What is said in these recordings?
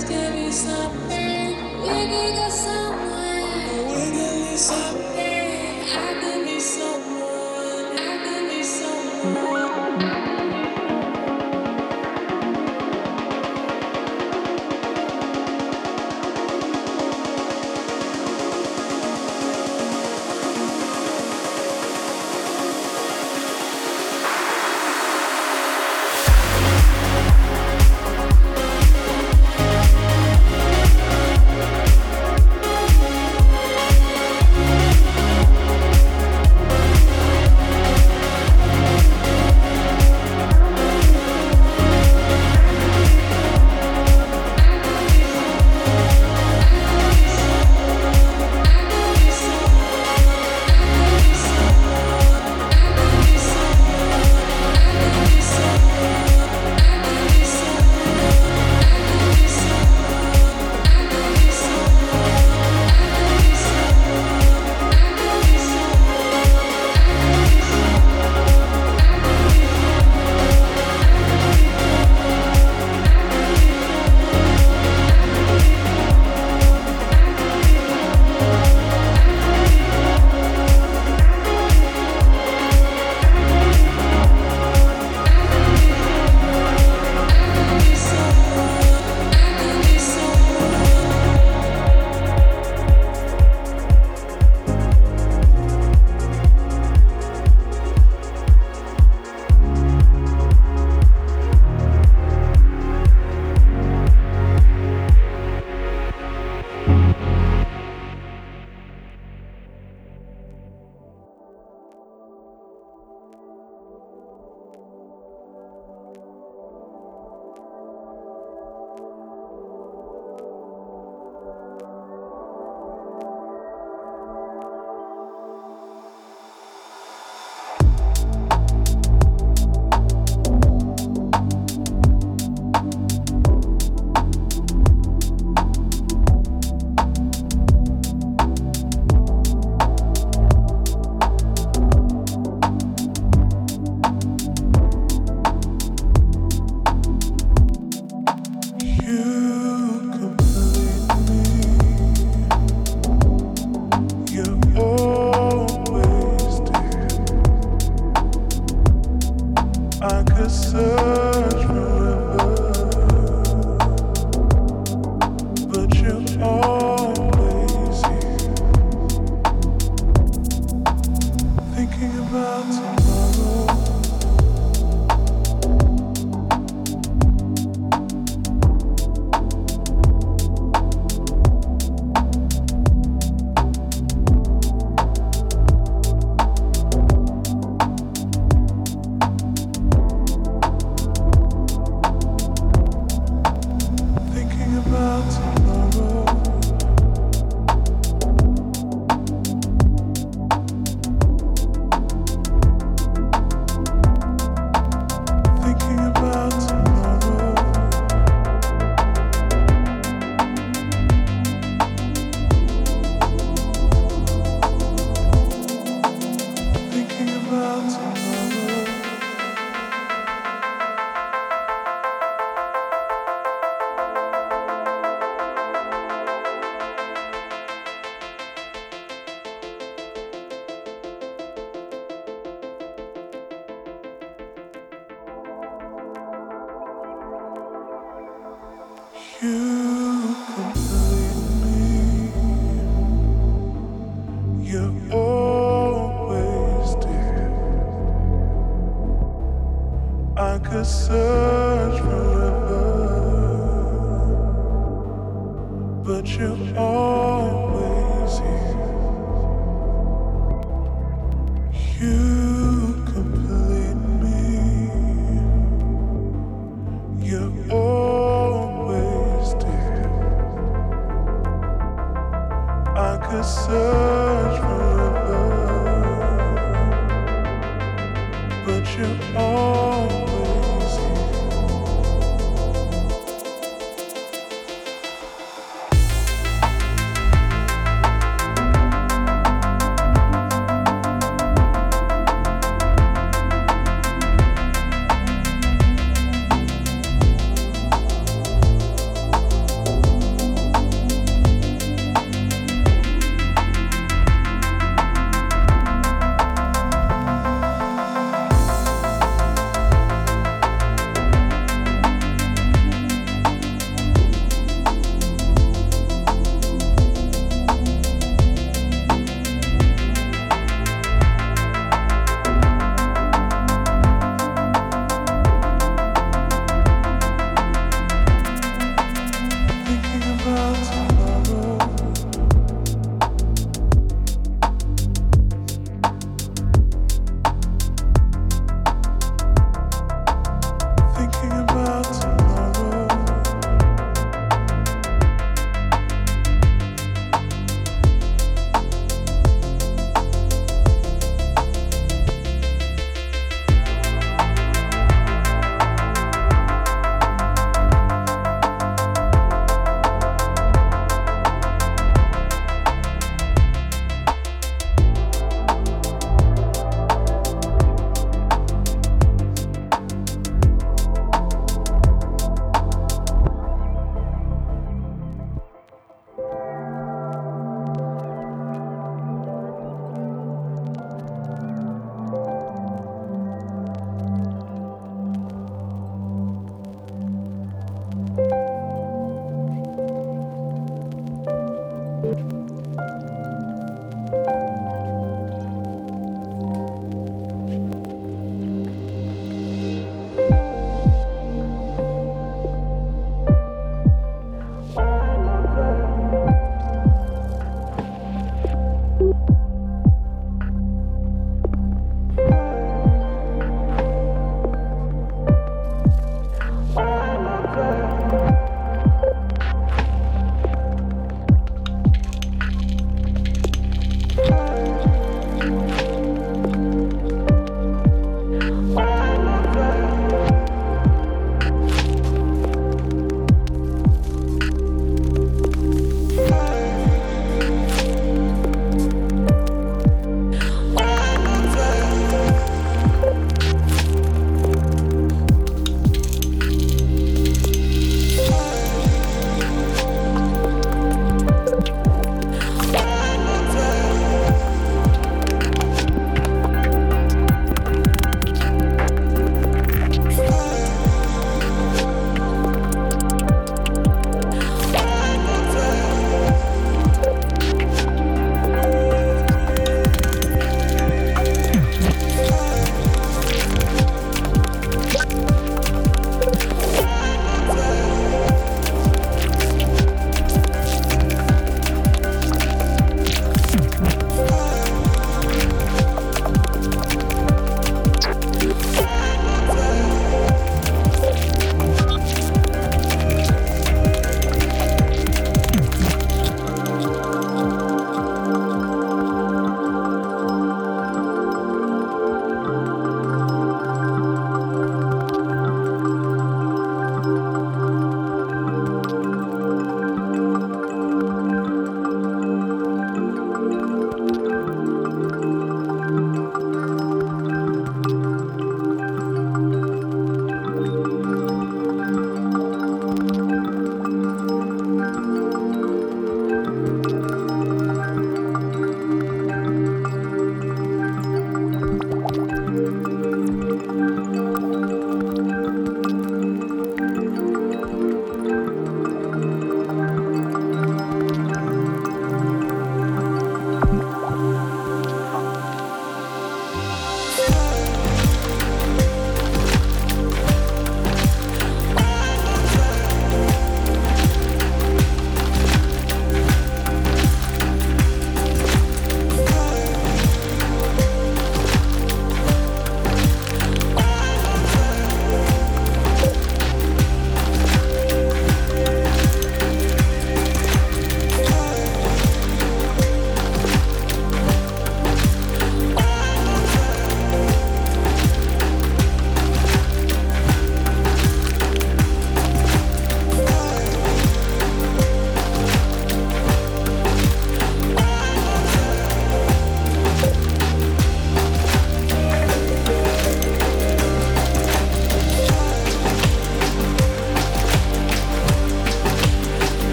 Let's give you something. We can go somewhere. We could do something.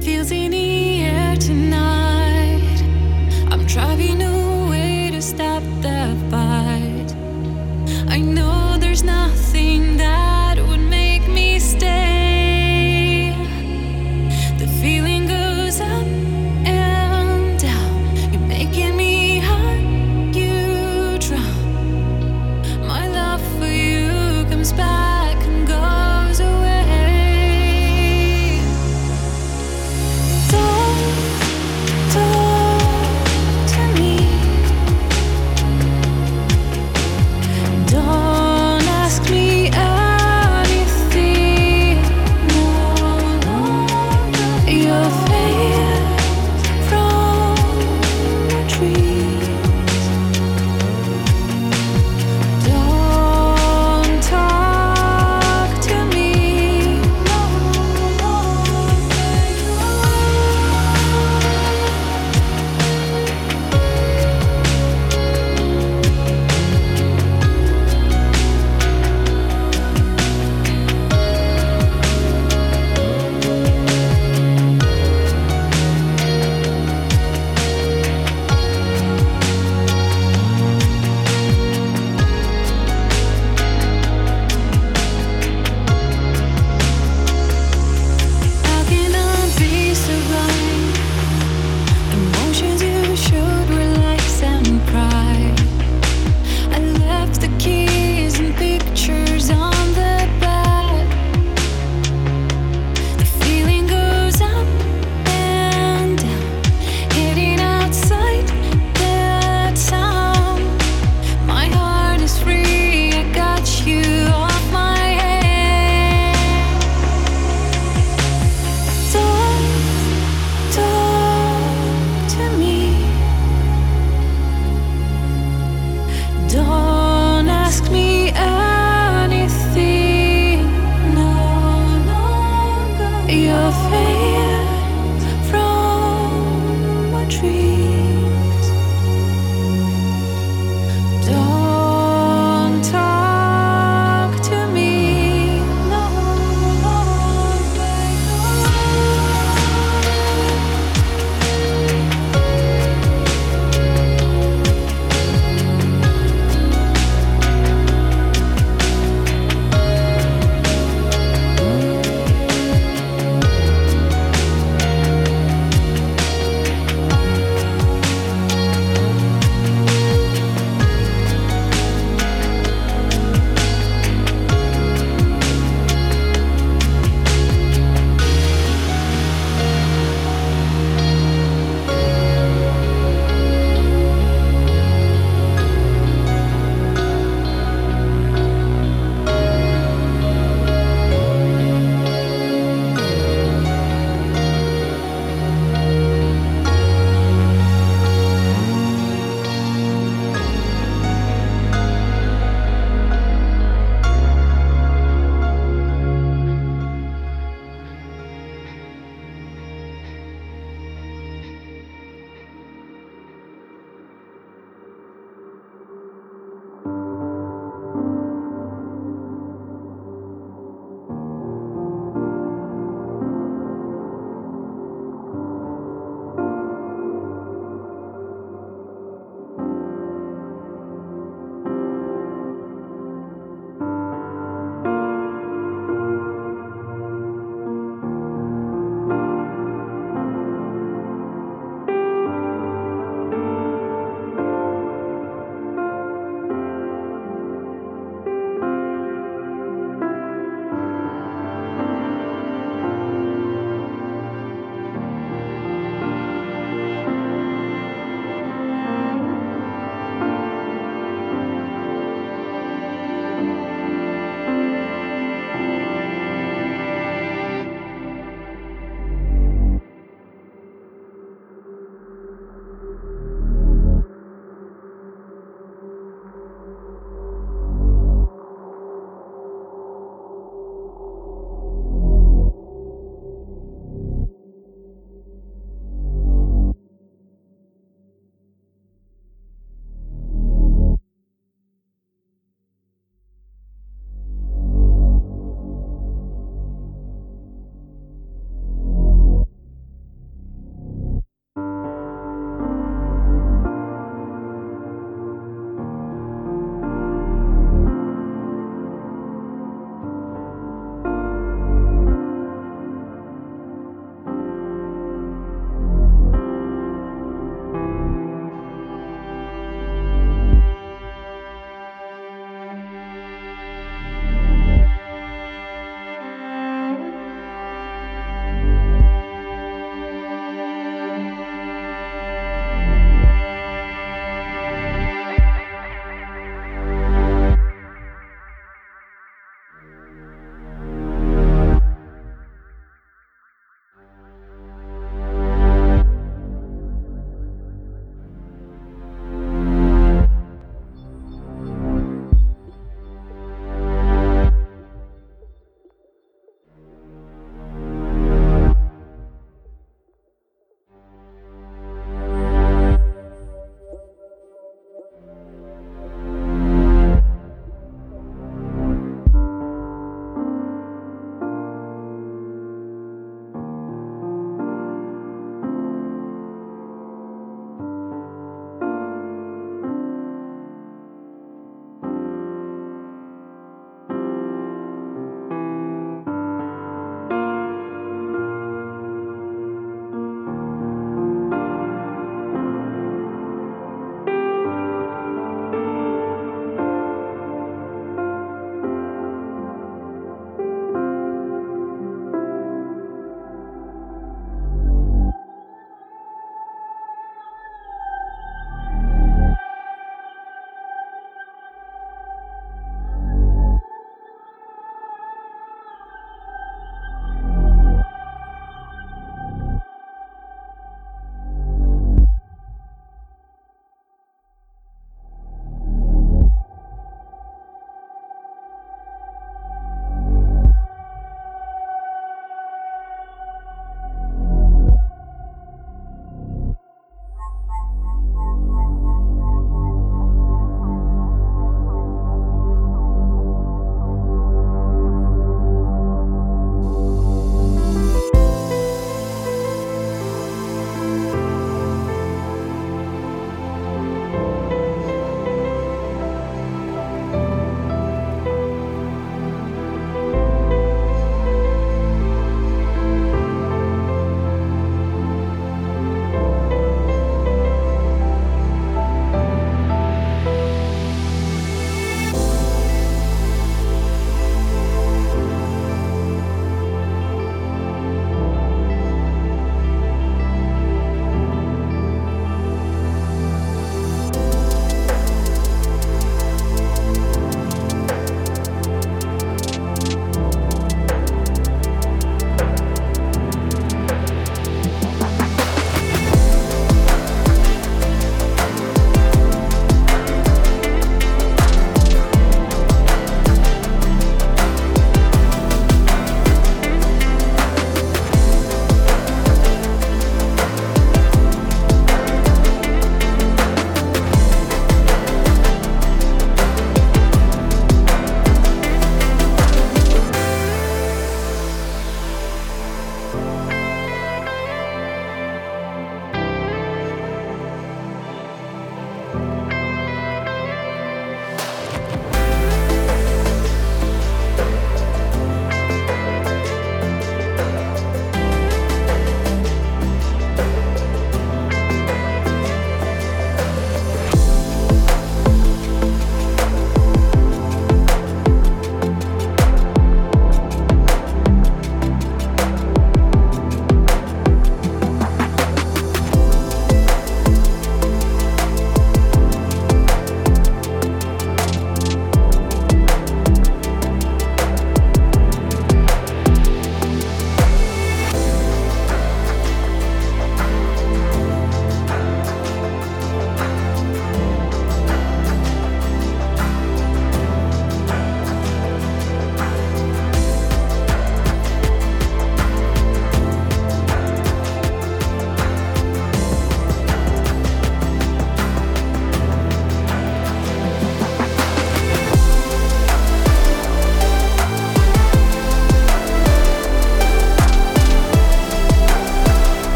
feels in